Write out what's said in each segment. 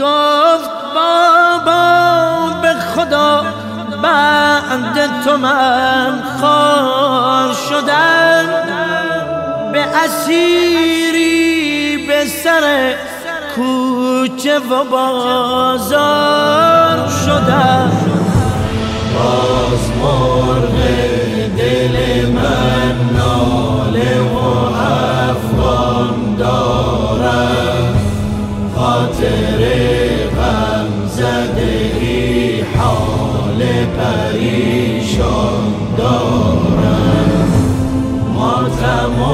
گفت بابا به خدا بعد تو من خار شدم به اسیری به سر کوچه و بازار شدم باز مرغ دل من ناله و افغان دارم خاطر پریشان دارم. ماتم و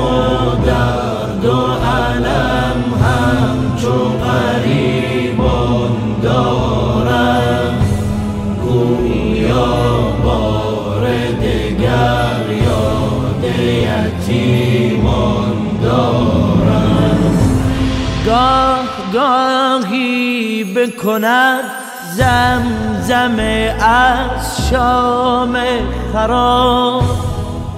درد و علم همچو غریبان دارم. گویا بار دگر یاد یتیمان دارم. گاه گاهی بکند زمزم از شام خراب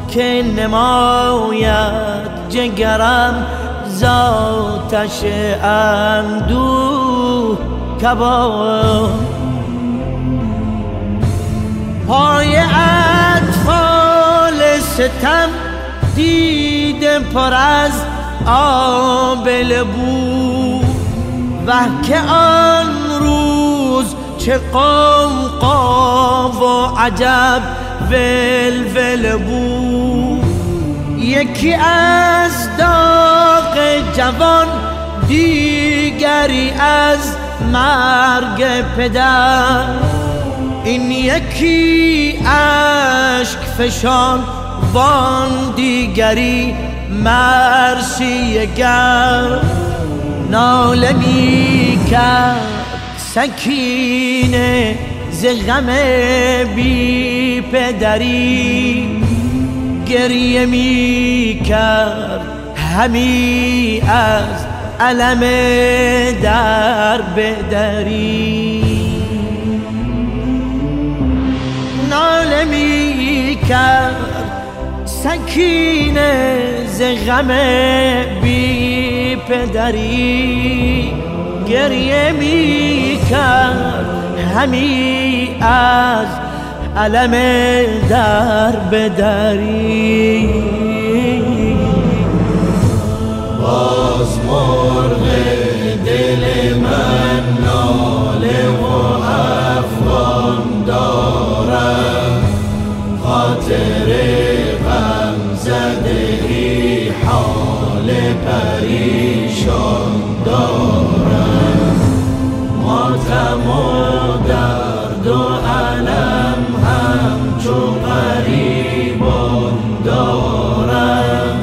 که نماید جگرم ذاتش اندوه کباب. پای اطفال ستم دیده پر از آبل بود و که آن روز چه قوقا و عجب ولول بود. یکی از داغ جوان دیگری از مرگ پدر. این یکی اشک فشان وان دیگری مرسی گر ناله می کرد. سکینه ز غم بی پدری گریه می کرد همی از علم در بدری. ناله می کرد سکینه ز غم بی پدری. گریه می کرد همی از علم در بدری. باز مرغ دل من ناله و افغان دارم خاطر غم زده حال پریشان دارم ماتم و درد و علم همچو غریبان دارم.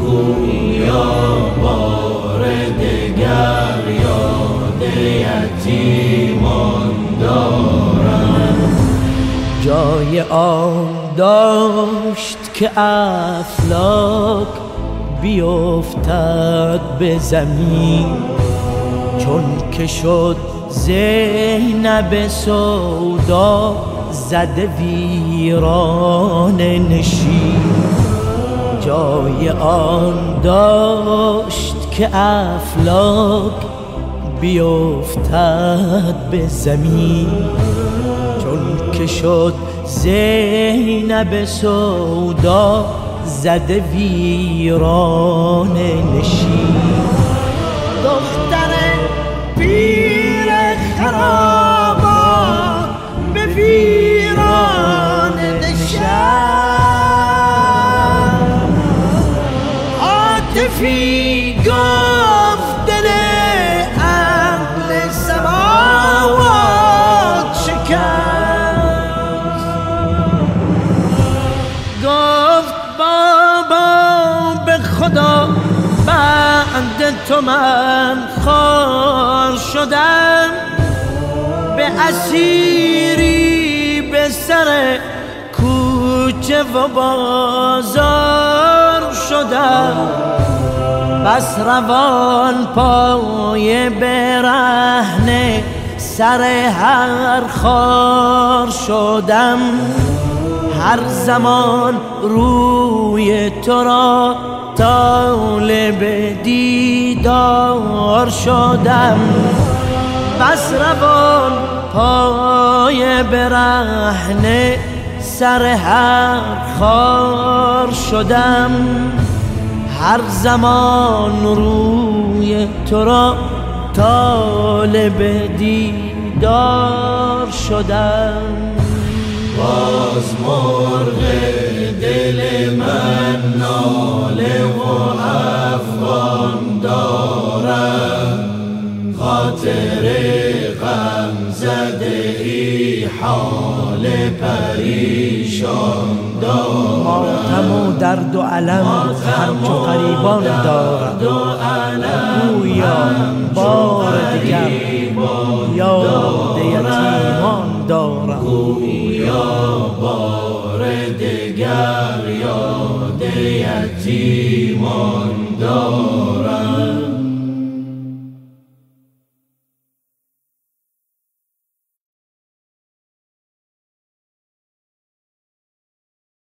گویا بار دگر یاد یتیمان دارم. جای آن داشت که افلاک بیفتد به زمین. چون که شد زینب سودا زده ویران نشین. جای آن داشت که افلاک بیفتد به زمین. چون که شد زینب سودا زده ویران نشین. عاطفی گفت دل اهل سماوات شکست. گفت بابا به خدا بعد تو من خار شدم. به اسیری به سر کوچه و بازار شدم. بس روان پای برهنه سر هر خار شدم. هر زمان روی تو را طالب دیدار شدم. بس روان پای برهنه سر هر خار شدم هر زمان روی تو را طالب دیدار شدم. باز مرغ دل ای حال پریشان دارم. ماتم و درد و علم همچو قریبان دارم. گویا بار دیگر یاد یتیمان دارم. گویا بار دگر یاد یتیمان دارم.